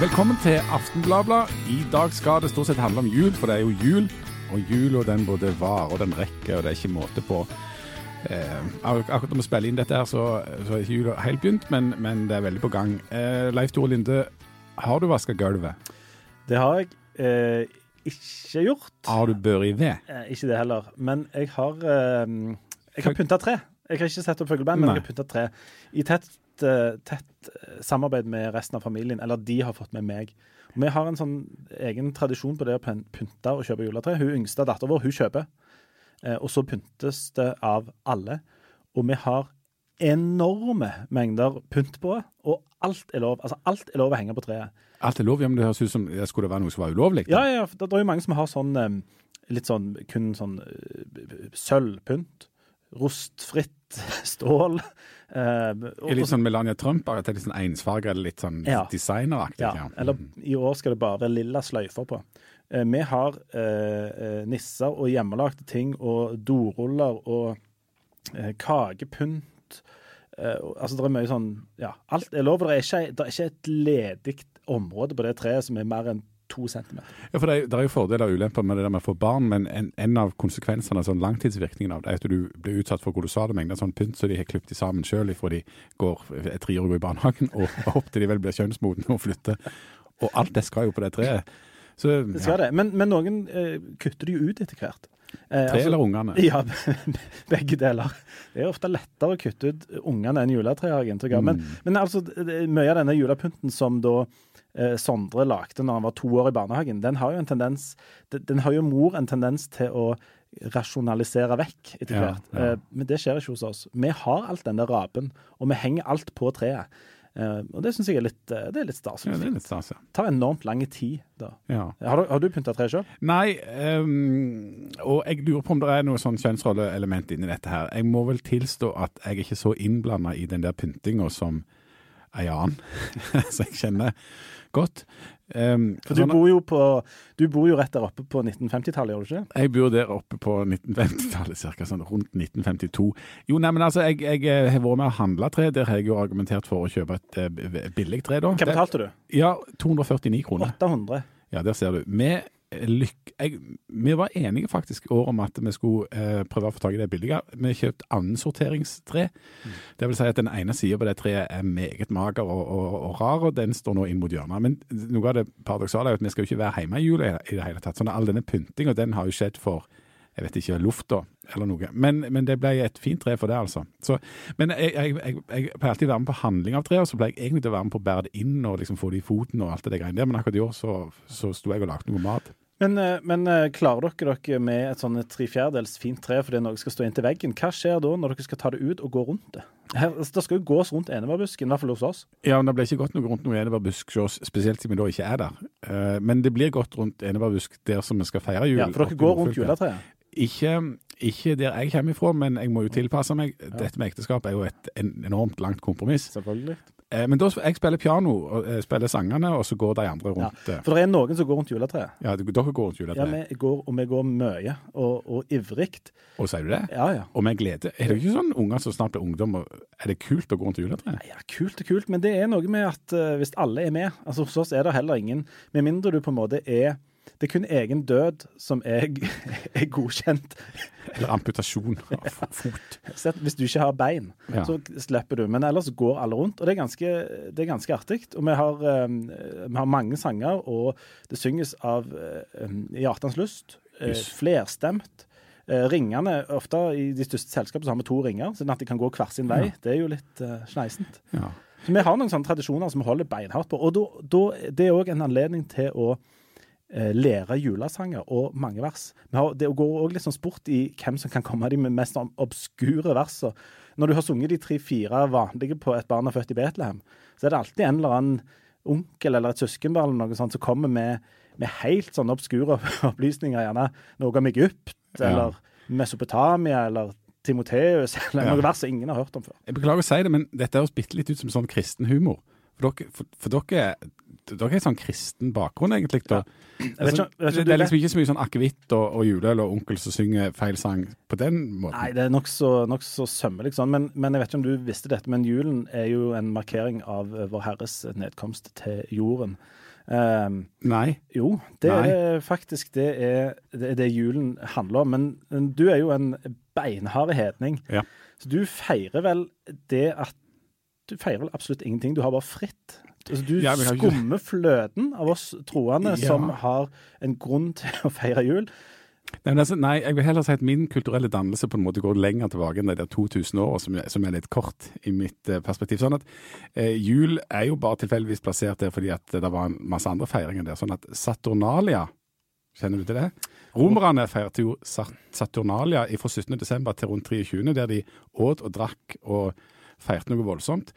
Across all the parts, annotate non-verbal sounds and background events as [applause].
Velkommen til Aftenbladet. I dag skal det stort sett handle om jul, for det er jo jul. Og jula den både varer og den rekker, og det er ikke måte på. Eh, akkurat når vi spiller inn dette, her, så, så er ikke jula helt begynt, men, men det er veldig på gang. Eh, Leif Tore Linde, har du vaska gulvet? Det har jeg eh, ikke gjort. Har du bør i ved? Eh, ikke det heller. Men jeg har eh, Jeg har pynta tre. Jeg har ikke sett opp fugleband, men Nei. jeg har pynta tre. I tett, tett eh, samarbeid med resten av familien. Eller de har fått med meg. Vi har en sånn egen tradisjon på det å pyn- pynte og kjøpe juletre. Hun yngste datteren vår, hun kjøper. Eh, og så pyntes det av alle. Og vi har enorme mengder pynt på, og alt er lov. Altså, alt er lov å henge på treet. Alt er lov, ja, men det høres ut som det skulle være noe som var ulovlig. Ja, ja, for det er jo mange som har sånn eh, litt sånn kun sånn eh, sølvpynt. Rostfritt [laughs] stål. Uh, og- litt sånn Melania Trump, det er litt sånn ensfarga, litt sånn Ja. designeraktig? ja, eller i år skal det bare lilla sløyfer på. Uh, vi har eh, nisser og hjemmelagde ting og doruller og kakepynt. Altså, det er mye sånn Ja, alt er lov. Det er ikke, det er ikke et ledig område på det treet som er mer enn to centimeter. Ja, for det er, det er jo fordeler og ulemper med det der med å få barn, men en, en av konsekvensene, sånn langtidsvirkningen av det, er at du blir utsatt for kolossale mengder sånn pynt så de har klippet sammen sjøl ifra de går er tre år i barnehagen, og [laughs] opp til de vel blir kjønnsmodne og flytter. Og alt det skal jo på det treet. Så Det skal det. Men, men noen eh, kutter det jo ut etter hvert. Eh, tre eller ungene? [laughs] Ja, [laughs] begge deler. Det er ofte lettere å kutte ut ungene enn juletreet, har jeg inntrykk av. Men, Mm. men altså, mye av denne julepynten som da eh, Sondre lagde når han var to år i barnehagen, den har jo en tendens Den, den har jo mor en tendens til å rasjonalisere vekk etter Ja, hvert. ja. Eh, men det skjer ikke hos oss. Vi har alt den der rapen, og vi henger alt på treet. Eh, og det syns jeg er litt, eh, det er litt stas. Ja, det er litt stas, ja. Det tar enormt lang tid, da. ja. Har du, har du pynta tre sjøl? Nei, um, og jeg lurer på om det er noe sånn kjønnsrolleelement inni dette her. Jeg må vel tilstå at jeg er ikke så innblanda i den der pyntinga som ei annen, [laughs] som jeg kjenner godt. Ehm, For du sånn- bor jo på Du bor jo rett der oppe på 1950-tallet, gjør du ikke? Jeg bor der oppe på 1950-tallet, ca. Sånn rundt 1952. Jo, nei, men altså, jeg, jeg eh, har vært med å handle tre. Der har jeg jo argumentert for å kjøpe et eh, billig tre, da. Hva betalte du? Ja, 249 kroner. 800. Ja, der ser du. Vi, lyk jeg, vi var enige faktisk i år om at vi skulle eh, prøve å få tak i det billigere. Vi har kjøpt Mm. Det vil si at den ene sida på det treet er meget mager og, og, og rar, og den står nå inn mot hjørnet. Men noe av det paradoksale er jo at vi skal jo ikke være hjemme i jula i, det hele tatt. Sånn all denne pyntinga, den har jo skjedd for jeg vet ikke, lufta eller noe. Men, men det ble et fint tre for det, altså. Så, men jeg, jeg, jeg, jeg pleier alltid å være med på handling av tre, og så pleier jeg egentlig å være med på å bære det inn og liksom få det i foten og alt det der greiene der. Men akkurat i år så, så sto jeg og lagde noe mat. Men, eh, men eh, klarer dere dere med et sånn tre fjerdedels fint tre fordi noe skal stå inntil veggen? Hva skjer da når dere skal ta det ut og gå rundt det? Her, altså, det skal jo gås rundt enebærbusken, i hvert fall hos oss. Ja, men det ble ikke gått noe rundt noe enebærbusk hos oss, spesielt siden vi da ikke er der. Eh, men det blir gått rundt enebærbusk der som vi skal feire jul. Ja, For dere går rundt juletreet. Ikke, ikke der jeg kommer ifra, men jeg må jo tilpasse meg. Dette med ekteskap er jo et enormt langt kompromiss. Selvfølgelig. Eh, men da jeg spiller piano, og eh, spiller sangene, og så går de andre rundt. Ja, For det er noen som går rundt juletreet. Ja, dere går rundt Ja, juletreet. vi går, og vi går mye, og, og ivrig. Og sier du det? Ja, ja. Og med glede. Er det ikke sånn unger som snart blir ungdom, er det kult å gå rundt juletreet? Ja, Kult og kult, men det er noe med at eh, hvis alle er med altså Hos oss er det heller ingen, med mindre du på en måte er Det er kun egen død som er, [laughs] er godkjent. Eller amputasjon av fot. Hvis du ikke har bein, Ja. så slipper du. Men ellers går alle rundt, og det er ganske, det er ganske artig. Og vi har, eh, vi har mange sanger, og det synges av I Hjartans lyst. eh, flerstemt. Eh, ringene, ofte i de største selskapene så har vi to ringer, sånn at de kan gå hver sin vei. Ja. Det er jo litt uh, sneisent. Ja. Så vi har noen sånne tradisjoner som vi holder beinhardt på. Og då, då, det er òg en anledning til å lære julesanger og mange vers. Har, det går òg litt sånn sport i hvem som kan komme de med mest obskure versene. Når du har sunget de tre-fire vanlige på Et barn er født i Betlehem, så er det alltid en eller annen onkel eller et søskenbarn eller noe sånt som kommer med, med helt sånne obskure [laughs] opplysninger. Gjerne noe om Egypt Ja. eller Mesopotamia eller Timoteus [laughs] eller Ja. noe vers som ingen har hørt om før. Jeg beklager å si det, men dette høres bitte litt ut som sånn kristen humor. For dere, for, for dere dere har sånn kristen bakgrunn, egentlig. da. Altså, det, er liksom ikke så mye sånn akevitt og, og juleøl og onkel som synger feil sang på den måten. Nei, det er nokså nok så sømmelig sånn. Men, men jeg vet ikke om du visste dette, men julen er jo en markering av Vår Herres nedkomst til jorden. Um, Nei. jo, det Nei. er faktisk det er, det er det julen handler om. Men, men du er jo en beinhard hedning. Ja. Så du feirer vel det at Du feirer vel absolutt ingenting. Du har bare fritt. Altså, du Ja, skummer fløten av oss troende Ja. som har en grunn til å feire jul. Nei, altså, nei, jeg vil heller si at min kulturelle dannelse på en måte går lenger tilbake enn de der 2000 år, som, som er litt kort i mitt eh, perspektiv. Sånn at eh, Jul er jo bare tilfeldigvis plassert der fordi at det var en masse andre feiringer der. Sånn at Saturnalia Kjenner du til det? Romerne feirte jo Saturnalia fra 17. desember til rundt 23., der de åt og drakk og feirte noe voldsomt.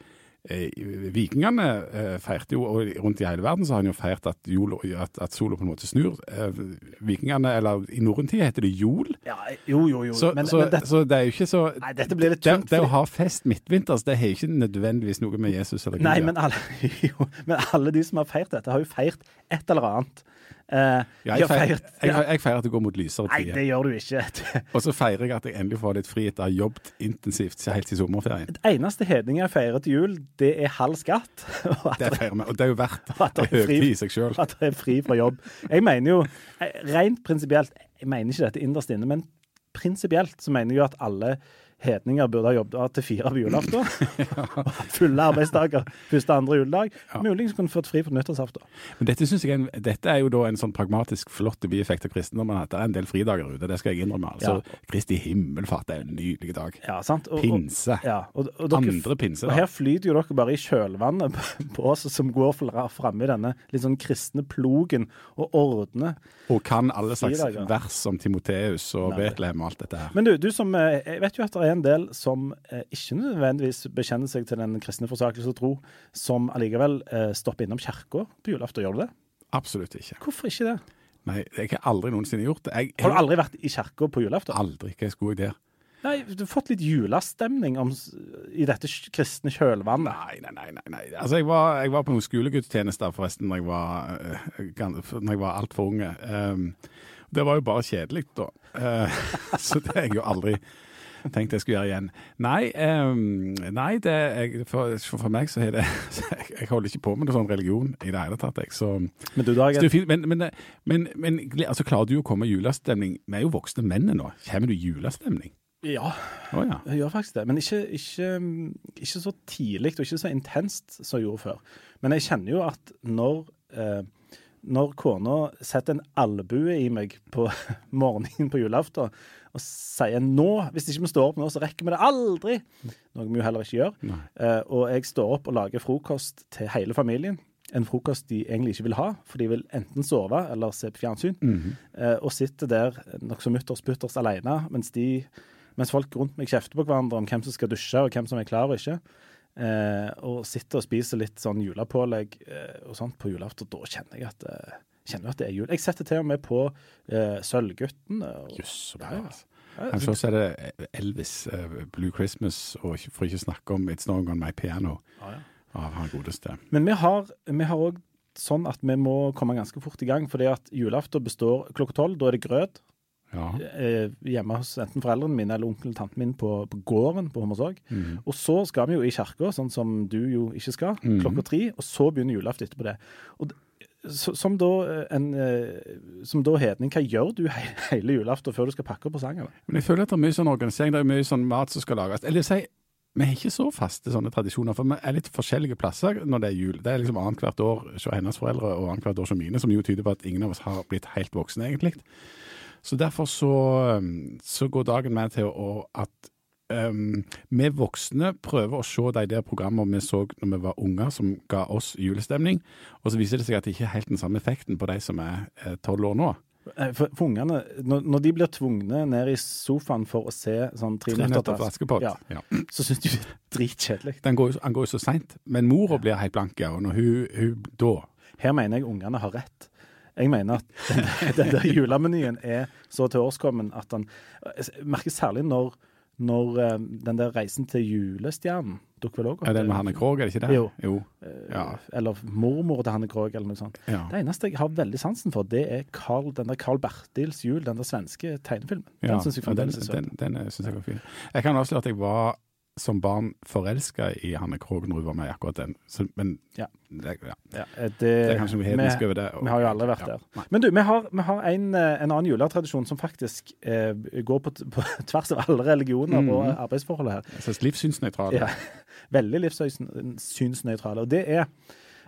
Eh, vikingene eh, feirte jo, og rundt i hele verden så har en jo feirt at, at, at sola på en måte snur. Eh, vikingene, eller i norrøntid heter det jol. Ja, jo, jo, jo. Så, men, så, men dette, så det er jo ikke så nei, dette blir litt det, tungt. det å ha fest midtvinters, det har ikke nødvendigvis noe med Jesus eller Gud Nei, men alle, [laughs] jo, men alle de som har feirt dette, har jo feirt et eller annet. Eh, ja, jeg, feirer, jeg, jeg feirer at det går mot lysere Nei, det gjør du ikke. [laughs] Og så feirer jeg at jeg endelig får litt fri etter å ha jobbet intensivt helt til sommerferien. Det eneste hedningen jeg feirer til jul, det er halv skatt. [laughs] Det feirer vi, og det er jo verdt [laughs] en er høytid i seg sjøl. at det er fri fra jobb. Jeg mener jo, eh, rent prinsipielt, jeg mener ikke dette innerst inne, men prinsipielt så mener jeg jo at alle hedninger burde ha jobbet til fire på julaften. [laughs] Og Fulle arbeidsdager første og andre juledag. Ja. Muligens kunne fått fri på nyttårsaften. Men dette, synes jeg dette er jo da en sånn pragmatisk flott bieffekt av kristendommen, at det er en del fridager ute. Det skal jeg innrømme. Altså, Kristi himmelfart er en nydelig dag. Ja, sant? Og, og, Pinse. ja, og, og dere Andre pinse. Da. Og her flyter jo dere bare i kjølvannet på- oss som går fra- framme i denne litt sånn kristne plogen og ordner. Og kan alle slags Fridager. vers om Timoteus og Betlehem og alt dette her. Men du, du som, eh, jeg vet jo at det er en del som eh, ikke nødvendigvis bekjenner seg til den kristne forsakelse og tro, som allikevel eh, stopper innom kirka på julaften. Gjør du det? Absolutt ikke. Hvorfor ikke det? Nei, jeg har aldri noensinne gjort det. Jeg, Har du aldri vært i kirka på julaften? Aldri. Hva skulle jeg der? Nei, du har fått litt julestemning om, i dette kristne kjølvannet. Nei, nei, nei. nei. Altså, jeg var, jeg var på noen skolegudstjenester forresten når jeg var, eh, når jeg var altfor unge. Um, det var jo bare kjedelig, da. Uh, [laughs] så det har jeg jo aldri tenkt jeg skulle gjøre igjen. Nei, um, nei det, jeg, for, for meg så er det [laughs] jeg, jeg holder ikke på med noe sånn religion i det hele tatt. Jeg, så, Men du, så Dag, det er fint, men, men, men, men altså, klarer du å komme i julestemning? Vi er jo voksne menn nå. Kommer du i julestemning? ja, oh, ja. jeg gjør faktisk det. Men ikke, ikke, ikke så tidlig og ikke så intenst som jeg gjorde før. Men jeg kjenner jo at når eh, når kona setter en albue i meg på [laughs] morgenen på julaften og sier nå, hvis ikke vi står opp nå, så rekker vi det aldri, noe vi jo heller ikke gjør, eh, og jeg står opp og lager frokost til hele familien, en frokost de egentlig ikke vil ha, for de vil enten sove eller se på fjernsyn, Mm -hmm. uh, og sitter der nokså mutters putters alene, mens, de, mens folk rundt meg kjefter på hverandre om hvem som skal dusje, og hvem som er klar og ikke. Eh, og sitter og spiser litt sånn julepålegg eh, og sånt på julaften. Da kjenner jeg at, eh, kjenner at det er jul. Jeg setter til og med på eh, Sølvgutten. Jøss, så bra. Men altså. Kanskje også er det Elvis, uh, Blue Christmas, og for ikke snakke om It's No On My Piano ah, ja. av han godeste. Men vi har vi har òg sånn at vi må komme ganske fort i gang. fordi at julaften består klokka tolv. Da er det grøt Ja. eh, hjemme hos enten foreldrene mine eller onkelen og tanten min på, på gården på Hommersåk. Mm. Og så skal vi jo i kirka, sånn som du jo ikke skal, mm. klokka tre. Og så begynner julaften etterpå det. Og så, som, da, eh, en, eh, som da hedning, hva gjør du he hele julaften før du skal pakke opp presangene? Men jeg føler at det er mye sånn organisering, det er mye sånn mat som skal lages. Eller si, vi har ikke så faste sånne tradisjoner, for vi er litt forskjellige plasser når det er jul. Det er liksom annethvert år hos hennes foreldre og annethvert år hos mine, som jo tyder på at ingen av oss har blitt helt voksne, egentlig. Så derfor så, um, så går dagen med til å at um, vi voksne prøver å se de der programmene vi så når vi var unger, som ga oss julestemning, og så viser det seg at det ikke er helt den samme effekten på de som er eh, tolv år nå. Eh, For, for ungene, når, når de blir tvungne ned i sofaen for å se sånn tre nøtter til Askepott. Ja. Ja. [laughs] så syns de det er dritkjedelig. Den går, jo- han går jo så seint. Men mora blir helt blank, ja. Og når hun, hun da Her mener jeg ungene har rett. Jeg mener at [laughs] den, den der julemenyen er så tilårskommen at han Jeg merker særlig når når eh, den der reisen til julestjernen dukker vel òg opp? Er det med Hanne Krogh, er det ikke det? Jo. jo. Eh, Ja. Eller mormor til Hanne Krogh, eller noe sånt. Ja. Det eneste jeg har veldig sansen for, det er Carl, den der Carl Bertils jul, den der svenske tegnefilmen. Den Ja, syns jeg fremdeles er søt. den, den den syns jeg var fin. Jeg kan avsløre at jeg var som barn forelska i Hanne Krogh når hun var med i akkurat den. Så, men Ja. det, ja. Ja, eh, det, det er kanskje noe hedensk over det. og- vi har jo aldri vært der. Nei. Men du, vi har, vi har en, eh, en annen juletradisjon som faktisk eh, går på, på [laughs] tvers av alle religioner Mhm. og arbeidsforholdet her. Synes livssynsnøytrale. Ja, [laughs] veldig livssynsnøytrale. Og det er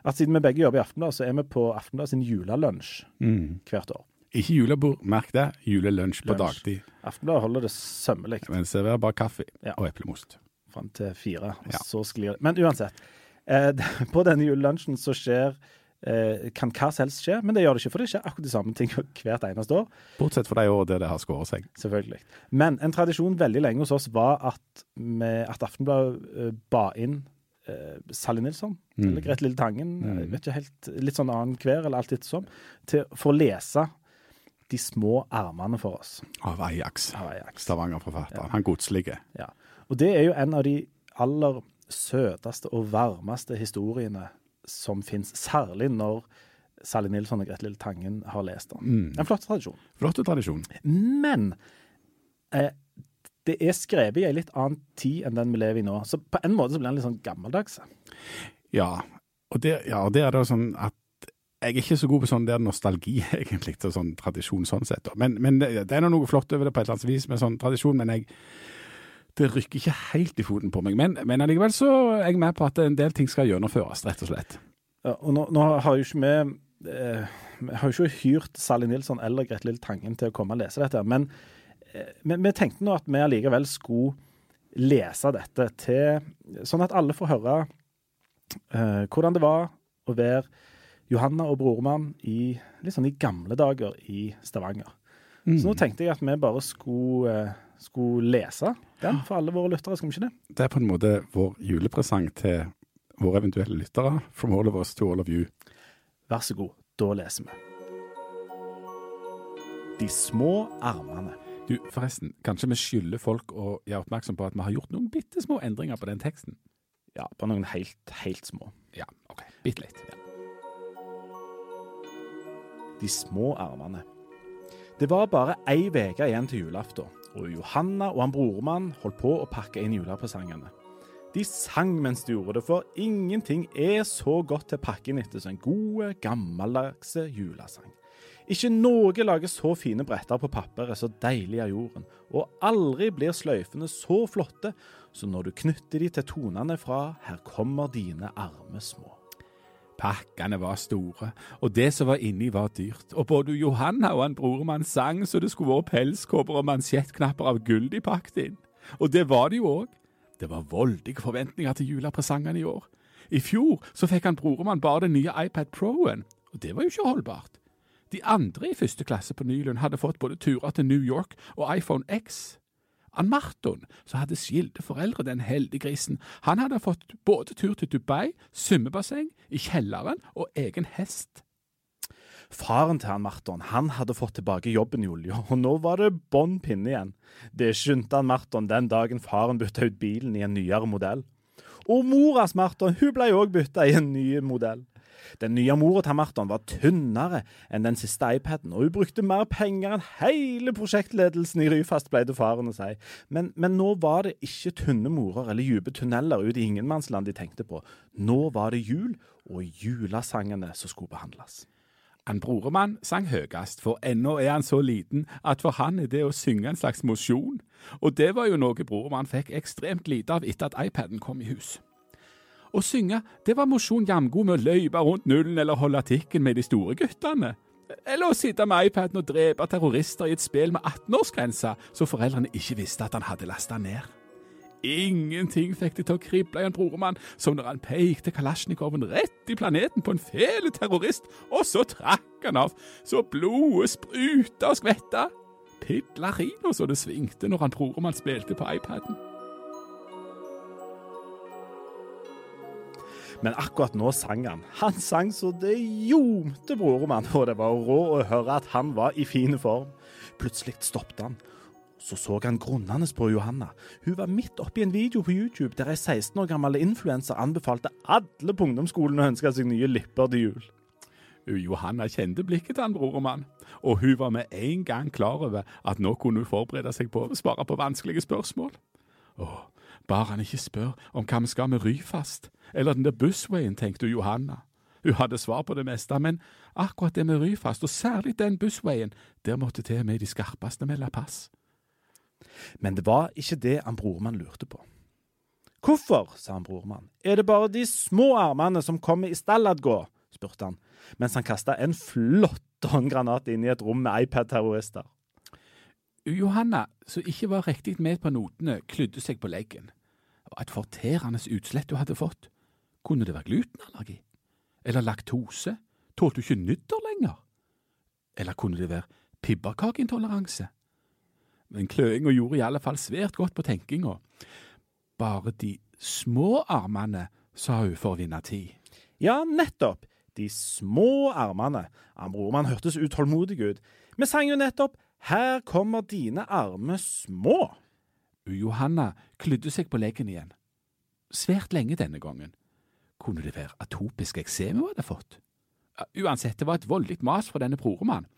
at siden vi begge jobber i Aftenbladet, så er vi på Aftenbladet sin julelunsj Mm. hvert år. Ikke julebord, merk det. Julelunsj på dagtid. Aftenbladet holder det sømmelig Men serverer bare kaffe Ja. og eplemost. Fram til fire, og Ja. så sklir det. Men uansett. Eh, [laughs] på denne julelunsjen så skjer eh, kan hva som helst skje, men det gjør det ikke, for det skjer akkurat de samme ting [laughs] hvert eneste år. Bortsett fra de årene det har skåret seg. Selvfølgelig. Men en tradisjon veldig lenge hos oss var at, med, at Aftenbladet eh, ba inn eh, Sally Nilsson, Mm. eller Grete Lille Tangen, Mm. vet ikke helt, litt sånn annen hver, eller alt ettersom, til for å lese de små armene for oss Av Ajax. av Ajax. Stavanger-forfatteren. Ja. Han godslige. Ja. Og det er jo en av de aller søteste og varmeste historiene som fins, særlig når Sally Nilsson og Grete Lille Tangen har lest den. Mm. En flott tradisjon. Flott tradisjon. Men eh, det er skrevet i en litt annen tid enn den vi lever i nå. Så på en måte så blir den litt sånn gammeldags. Ja, og det, ja, det er det sånn at jeg er ikke så god på sånn der nostalgi, [laughs] egentlig, til sånn tradisjon sånn sett. Men, men det, det er noe flott over det på et eller annet vis med sånn tradisjon, men jeg, det rykker ikke helt i foten på meg. Men, men allikevel så er jeg med på at en del ting skal gjennomføres, rett og slett. Ja, og nå, nå har jo ikke vi eh, Vi har jo ikke hyrt Sally Nilsson eller Grete Lill Tangen til å komme og lese dette, men eh, men vi tenkte nå at vi allikevel skulle lese dette til Sånn at alle får høre eh, hvordan det var å være Johanna og brormann i litt sånn i gamle dager i Stavanger. Så nå tenkte jeg at vi bare skulle, eh, skulle lese den for alle våre lyttere, skal vi ikke det? Det er på en måte vår julepresang til våre eventuelle lyttere. From all of us to all of you. Vær så god, da leser vi. De små armene. Du, forresten, kanskje vi skylder folk å gjøre oppmerksom på at vi har gjort noen bitte små endringer på den teksten? Ja, på noen helt, helt små. Ja, ok. Bitte litt. De små armene. Det var bare ei uke igjen til julaften, og Johanna og han broremann holdt på å pakke inn julepresangene. De sang mens de gjorde det, for ingenting er så godt til pakken pakke etter som en god, gammeldags julesang. Ikke noe lager så fine bretter på papiret så deilig av jorden, og aldri blir sløyfene så flotte som når du knytter de til tonene fra Her kommer dine arme små. Pakkene var store, og det som var inni var dyrt, og både Johanna og han broremann sang så det skulle vært pelskåper og mansjettknapper av gull de pakket inn. Og det var det jo òg. Det var voldige forventninger til julepresangene i år. I fjor så fikk han broremann bare den nye iPad Pro-en, og det var jo ikke holdbart. De andre i første klasse på Nylund hadde fått både turer til New York og iPhone X. Han Marton, som hadde skilte foreldre, den heldige grisen, han hadde fått både tur til Dubai, svømmebasseng, i kjelleren og egen hest. Faren til han Marton han hadde fått tilbake jobben i olja, og nå var det bånn pinne igjen. Det skyndte han Marton den dagen faren bytta ut bilen i en nyere modell. Og moras Marton hun ble òg bytta i en ny modell. Den nye mora til Marton var tynnere enn den siste iPaden, og hun brukte mer penger enn hele prosjektledelsen i Ryfast, pleide faren å si. Men, men nå var det ikke tynne morer eller dype tunneler ut i ingenmannsland de tenkte på. Nå var det jul, og julesangene som skulle behandles. Han broremann sang høyest, for ennå er han så liten at for han er det å synge en slags mosjon. Og det var jo noe broremann fikk ekstremt lite av etter at iPaden kom i hus. Å synge, det var mosjon jamgod med å løype rundt nullen eller holde tikken med de store guttene. Eller å sitte med iPaden og drepe terrorister i et spill med 18-årsgrense, så foreldrene ikke visste at han hadde lasta ned. Ingenting fikk det til å krible i en broremann som når han pekte kalasjnikoven rett i planeten på en fele terrorist, og så trakk han av, så blodet spruta og skvetta. Pidlarino så det svingte når han broremann spilte på iPaden. Men akkurat nå sang han. Han sang så det ljomte broremann, og det var rå å høre at han var i fin form. Plutselig stoppet han, Så så han grunnende på Johanna. Hun var midt oppi en video på YouTube der ei 16 år gammel influenser anbefalte alle på ungdomsskolen å ønske seg nye lipper til jul. Johanna kjente blikket til han brormann, og hun var med en gang klar over at nå kunne hun forberede seg på å svare på vanskelige spørsmål. Åh, bare han ikke spør om hva vi skal med Ryfast, eller den der bussveien, tenkte Johanna. Hun hadde svar på det meste, men akkurat det med Ryfast, og særlig den bussveien, der måtte til med de skarpeste melde pass. Men det var ikke det han brormann lurte på. Hvorfor, sa han brormann, er det bare de små armene som kommer i stalladgå? spurte han, mens han kasta en flott håndgranat inn i et rom med iPad-terrorister. Johanna, som ikke var riktig med på notene, klydde seg på leggen. Var et forterende utslett hun hadde fått. Kunne det være glutenallergi? Eller laktose? Tålte hun ikke nudder lenger? Eller kunne det være pibberkakeintoleranse? Men kløinga gjorde i alle fall svært godt på tenkinga. Bare de små armene, sa hun for å vinne tid. Ja, nettopp. De små armene. Han brormann hørtes utålmodig ut. Vi sang jo nettopp Her kommer dine armer små. Johanna klydde seg på leggen igjen. Svært lenge denne gangen. Kunne det være atopisk eksem hun hadde fått? Uansett, det var et voldelig mas fra denne broremannen.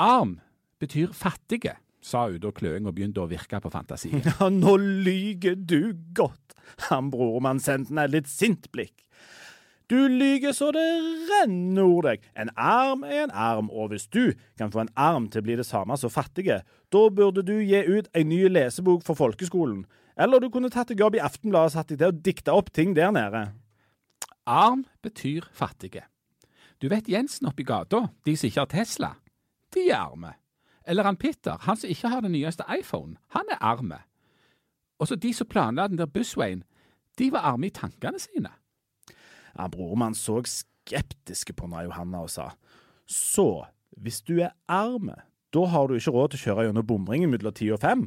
Arm betyr fattige, sa hun da kløinga begynte å virke på fantasien. [laughs] Ja, nå lyger du godt. Han broremannen sendte henne et litt sint blikk. Du lyger så det renner ord deg. En arm er en arm, og hvis du kan få en arm til å bli det samme som fattige, da burde du gi ut en ny lesebok for folkeskolen. Eller du kunne tatt deg jobb i Aftenbladet og satt deg til å dikte opp ting der nede. Arm betyr fattige. Du vet Jensen oppi gata, de som ikke har Tesla, de er arme. Eller han Peter, han som ikke har den nyeste iPhone, han er arme. Og så de som planla den der bussveien, de var arme i tankene sine. Ja, Brormann så skeptiske på Anna Johanna og sa, så hvis du er arme, da har du ikke råd til å kjøre gjennom bomringen mellom ti og fem?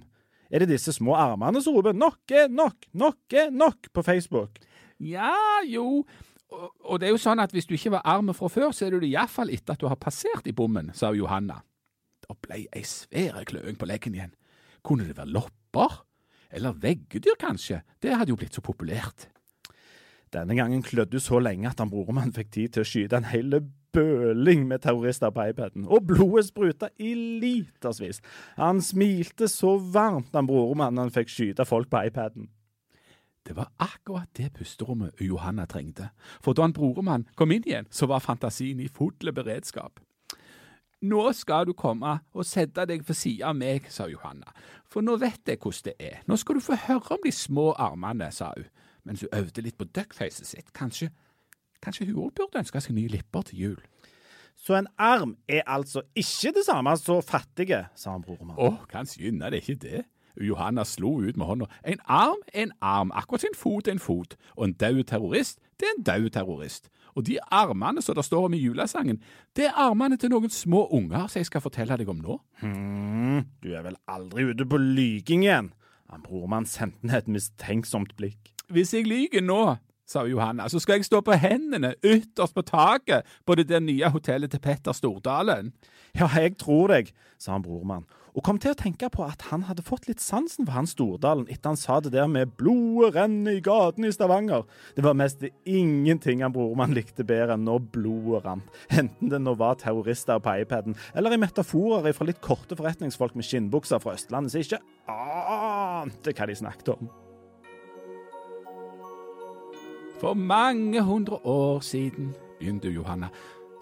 Er det disse små armene som roper 'nok er nok, nok er nok' på Facebook? Ja, jo, og, det er jo sånn at hvis du ikke var arm fra før, så er du det iallfall etter at du har passert i bommen, sa Johanna. Det ble ei svær kløing på leggen igjen. Kunne det være lopper? Eller veggedyr, kanskje? Det hadde jo blitt så populært. Denne gangen klødde så lenge at han brormann fikk tid til å skyte en hel bøling med terrorister på iPaden, og blodet spruta i litersvis. Han smilte så varmt han brormann han fikk skyte folk på iPaden. Det var akkurat det pusterommet Johanna trengte, for da han broremann kom inn igjen, så var fantasien i full beredskap. Nå skal du komme og sette deg ved siden av meg, sa Johanna, for nå vet jeg hvordan det er. Nå skal du få høre om de små armene, sa hun, mens hun øvde litt på duckfacet sitt. Kanskje, kanskje hun òg burde ønske seg nye lipper til jul. Så en arm er altså ikke det samme som fattige, sa han broremann. Å, kanskje er det ikke det. Johanna slo ut med hånda. En arm er en arm, akkurat en fot er en fot. Og en død terrorist, det er en død terrorist. Og de armene som det står om i julesangen, det er armene til noen små unger som jeg skal fortelle deg om nå. Hm, du er vel aldri ute på lyging igjen? Han brormann sendte ned et mistenksomt blikk. Hvis jeg lyver nå, sa Johanna, så skal jeg stå på hendene ytterst på taket på det der nye hotellet til Petter Stordalen. Ja, jeg tror deg, sa han brormann, og kom til å tenke på at han hadde fått litt sansen for han Stordalen etter han sa det der med 'blodet renner i gatene i Stavanger'. Det var mest ingenting han brormann likte bedre enn når blodet rant, enten det nå var terrorister på iPaden, eller i metaforer fra litt korte forretningsfolk med skinnbukser fra Østlandet som ikke ante hva de snakket om. For mange hundre år siden, begynte Johanna,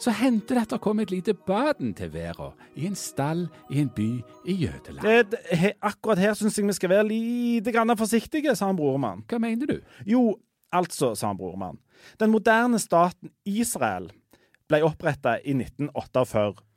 så hendte det at det kom et lite baden til verden, i en stall i en by i Jødeland. Det, det, akkurat her syns jeg vi skal være lite grann forsiktige, sa han brormann. Hva mener du? Jo, altså, sa han brormann, den moderne staten Israel ble oppretta i 1948.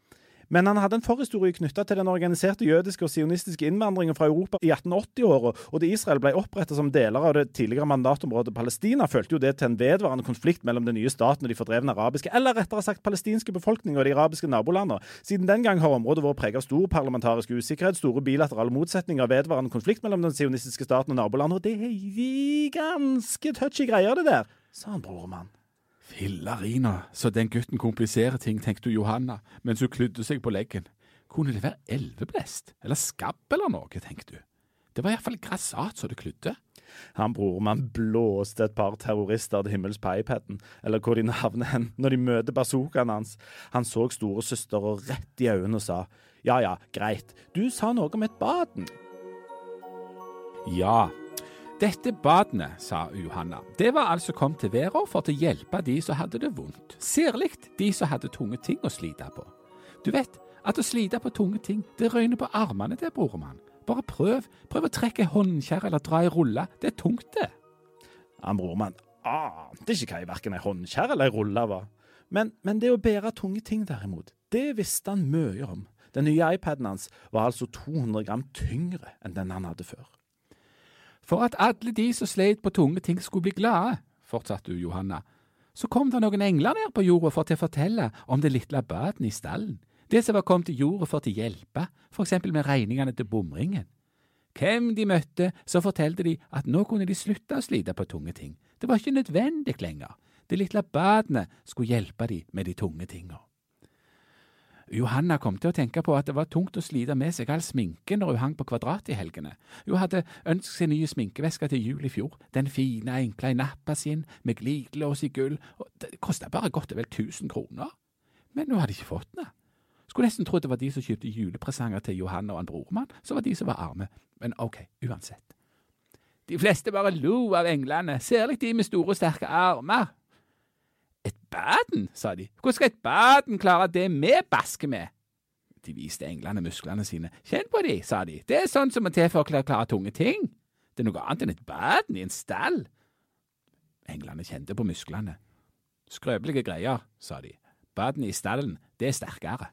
Men han hadde en forhistorie knytta til den organiserte jødiske og sionistiske innvandringen fra Europa i 1880-åra, og da Israel ble opprettet som deler av det tidligere mandatområdet Palestina, følte jo det til en vedvarende konflikt mellom den nye staten og de fordrevne arabiske, eller rettere sagt palestinske befolkning og de arabiske nabolandene. Siden den gang har området vært preget av stor parlamentarisk usikkerhet, store bilaterale motsetninger vedvarende konflikt mellom den sionistiske staten og nabolandene, og det er ganske touchy greier, det der, sa han brormann. Fillarina, så den gutten kompliserer ting, tenkte Johanna mens hun klydde seg på leggen. Kunne det være elveblest? Eller skabb eller noe, tenkte hun. Det var iallfall grassat så det kludde. Han brormann blåste et par terrorister til himmels på iPaden, eller hvor de navner hen, når de møter bazookaen hans. Han så storesøster og rett i øynene og sa ja ja, greit, du sa noe om et baden. Ja, dette badene, sa Johanna, det var altså kommet til verden for å hjelpe de som hadde det vondt, særlig de som hadde tunge ting å slite på. Du vet, at å slite på tunge ting, det røyner på armene til brormann. Bare prøv, prøv å trekke håndkjerre eller dra i rulle, det er tungt, det. Ja, brormann ante ikke hva verken ei håndkjerre eller ei rulle var. Men, men det å bære tunge ting, derimot, det visste han mye om. Den nye iPaden hans var altså 200 gram tyngre enn den han hadde før. For at alle de som sleit på tunge ting skulle bli glade, fortsatte Johanna, så kom det noen engler ned på jorda for til å fortelle om det lille baden i stallen, det som var kommet til jorda for til å hjelpe, for eksempel med regningene til bomringen. Hvem de møtte, så fortalte de at nå kunne de slutte å slite på tunge ting, det var ikke nødvendig lenger, det lille badenet skulle hjelpe de med de tunge tinga. Johanna kom til å tenke på at det var tungt å slite med seg all sminke når hun hang på Kvadrat i helgene. Hun hadde ønsket seg nye sminkevesker til jul i fjor, den fine, enkle i nappa sin, med glidelås i gull, og det kosta bare godt og vel 1000 kroner. Men hun hadde ikke fått den. Skulle nesten trodd det var de som kjøpte julepresanger til Johanna og en brormann, som var de som var arme, men ok, uansett. De fleste bare lo av englene, særlig de med store, sterke armer. Et baden, sa de. Hvordan skal et baden klare det vi basker med? De viste englene musklene sine. Kjenn på de, sa de. Det er sånn som må til for å klare, tunge ting. Det er noe annet enn et baden i en stall. Englene kjente på musklene. Skrøpelige greier, sa de. Baden i stallen, det er sterkere.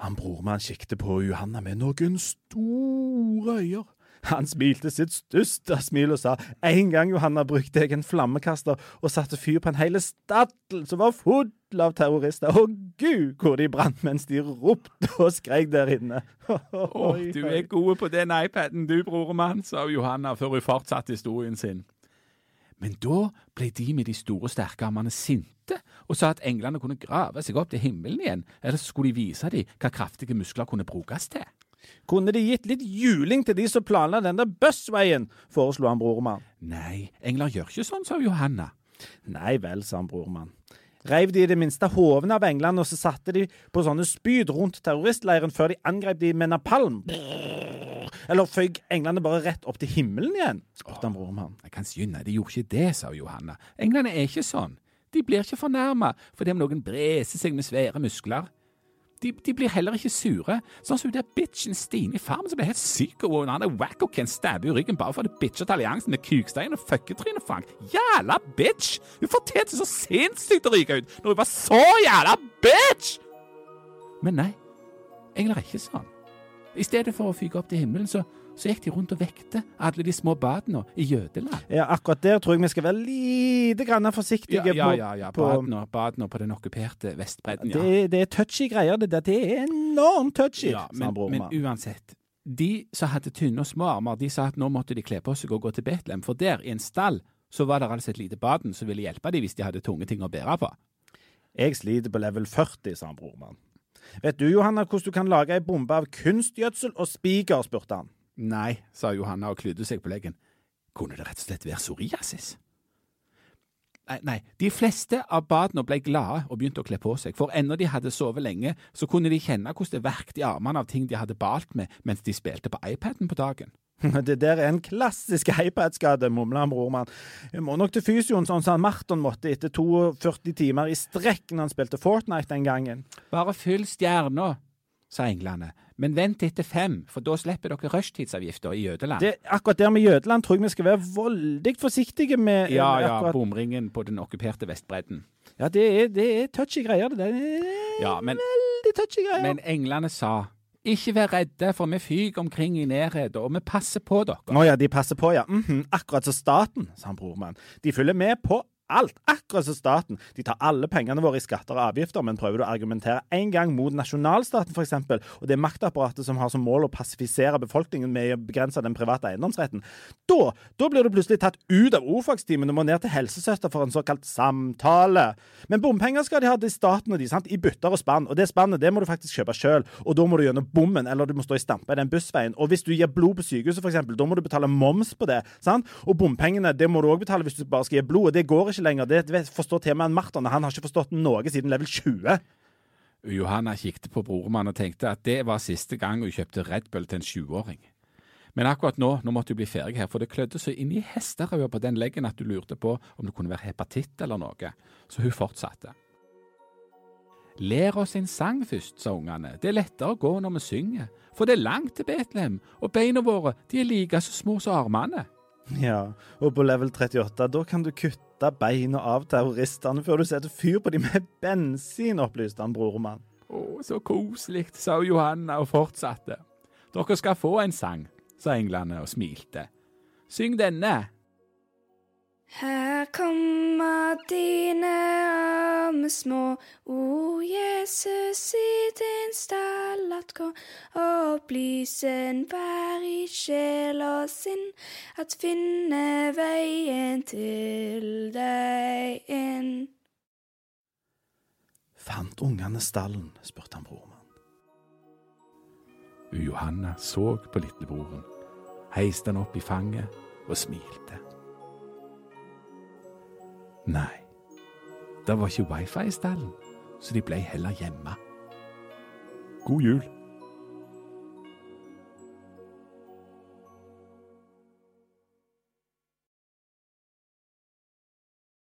Han brormann kikket på Johanna med noen store øyne. Han smilte sitt største smil og sa en gang Johanna brukte jeg en flammekaster og satte fyr på en hel staddel som var full av terrorister. Å gud, hvor de brant mens de ropte og skrek der inne. [laughs] Å, du er god på den iPaden du, broremann, sa Johanna før hun fortsatte historien sin. Men da ble de med de store, sterke armene sinte og sa at englene kunne grave seg opp til himmelen igjen, eller skulle de vise dem hva kraftige muskler kunne brukes til. Kunne de gitt litt juling til de som planla denne bussveien, foreslo han brormann. Nei, engler gjør ikke sånn, sa Johanna. Nei vel, sa han brormann. Reiv de i det minste hovene av englene, og så satte de på sånne spyd rundt terroristleiren før de angrep de med napalm? Eller føyk englene bare rett opp til himmelen igjen? spurte han brormann. Jeg kan skynde, de gjorde ikke det, sa Johanna. Englene er ikke sånn. De blir ikke fornærma fordi om noen breser seg med svære muskler. De, de, blir heller ikke sure, sånn som hun der bitchen Stine i Farmen som ble helt syk og han er wacko kan stabbe i ryggen bare for å bitche til alliansen med Kukstein og fucketryne Frank. Jævla bitch! Hun fortjente så sinnssykt å ryke ut når hun var så jævla bitch! Men nei, engler er ikke sånn. I stedet for å fyke opp til himmelen, så så gikk de rundt og vekte alle de små badene i Jødeland. Ja, akkurat der tror jeg vi skal være lite grann forsiktige. Ja, ja, ja. ja. Badene, badene på den okkuperte Vestbredden, ja. Det, det er touchy greier, det. Det er enormt touchy, ja, men, men uansett. De som hadde tynne og små armer, de sa at nå måtte de kle på seg og gå til Betlehem, for der, i en stall, så var det altså et lite baden som ville hjelpe dem hvis de hadde tunge ting å bære på. Jeg sliter på level 40, sa han brormann. Vet du, Johanna, hvordan du kan lage ei bombe av kunstgjødsel og spiker, spurte han. Nei, sa Johanna og klydde seg på leggen. Kunne det rett og slett være psoriasis? Nei, nei, de fleste av badene ble glade og begynte å kle på seg, for ennå de hadde sovet lenge, så kunne de kjenne hvordan det verket i armene av ting de hadde balt med mens de spilte på iPaden på dagen. [laughs] Det der er en klassisk iPad-skade, mumla brormann. Jeg må nok til fysioen sånn som Marton måtte etter 42 timer i strekk når han spilte Fortnite den gangen. Bare fyll stjerna, sa englene. Men vent etter fem, for da slipper dere rushtidsavgifter i Jødeland. Det, akkurat der med Jødeland tror jeg vi skal være veldig forsiktige med Ja, ja, akkurat... bomringen på den okkuperte Vestbredden. Ja, det er, det er touchy greier, det er Ja, men, veldig touchy greier. Men englene sa ikke vær redde, for vi fyker omkring i nærheten, og vi passer på dere. Å ja, de passer på, ja. Mm -hmm. Akkurat som staten, sa brormann. De følger med på alt, akkurat som staten. De tar alle pengene våre i skatter og avgifter, men prøver du å argumentere en gang mot nasjonalstaten, f.eks., og det maktapparatet som har som mål å passifisere befolkningen med å begrense den private eiendomsretten, da, da blir du plutselig tatt ut av ordfagstimen og må ned til helsesøster for en såkalt samtale. Men bompenger skal de ha til staten og de, sant? i bytter og spann, og det spannet det må du faktisk kjøpe sjøl, og da må du gjennom bommen, eller du må stå i stampe i den bussveien. Og hvis du gir blod på sykehuset, f.eks., da må du betale moms på det. sant? Og bompengene det må du òg betale hvis du bare skal gi blod, og det går ikke lenger. Det forstår med Marton, han har ikke forstått noe siden level 20. Johanna kikket på broren og tenkte at det var siste gang hun kjøpte Red Bull til en 20-åring. Men akkurat nå nå måtte hun bli ferdig her, for det klødde så inn i hesterøya på den leggen at hun lurte på om det kunne være hepatitt eller noe, så hun fortsatte. Lær oss en sang først, sa ungene. Det er lettere å gå når vi synger, for det er langt til Betlehem, og beina våre de er like så små som armene. Ja, og på level 38, da kan du kutte beina av terroristene før du setter fyr på dem med bensin, opplyste han brormann. Å, så koselig, sa Johanna og fortsatte. Dere skal få en sang, sa englene og smilte. Syng denne. Her kommer dine arme små, o Jesus i din stall at gå, opplysen enhver i sjel og sinn, at finne veien til deg inn. Fant ungene stallen? spurte han brormann. Johanna så på lillebroren, heiste han opp i fanget og smilte. Nei, det var ikke wifi i stallen, så de ble heller hjemme. God jul.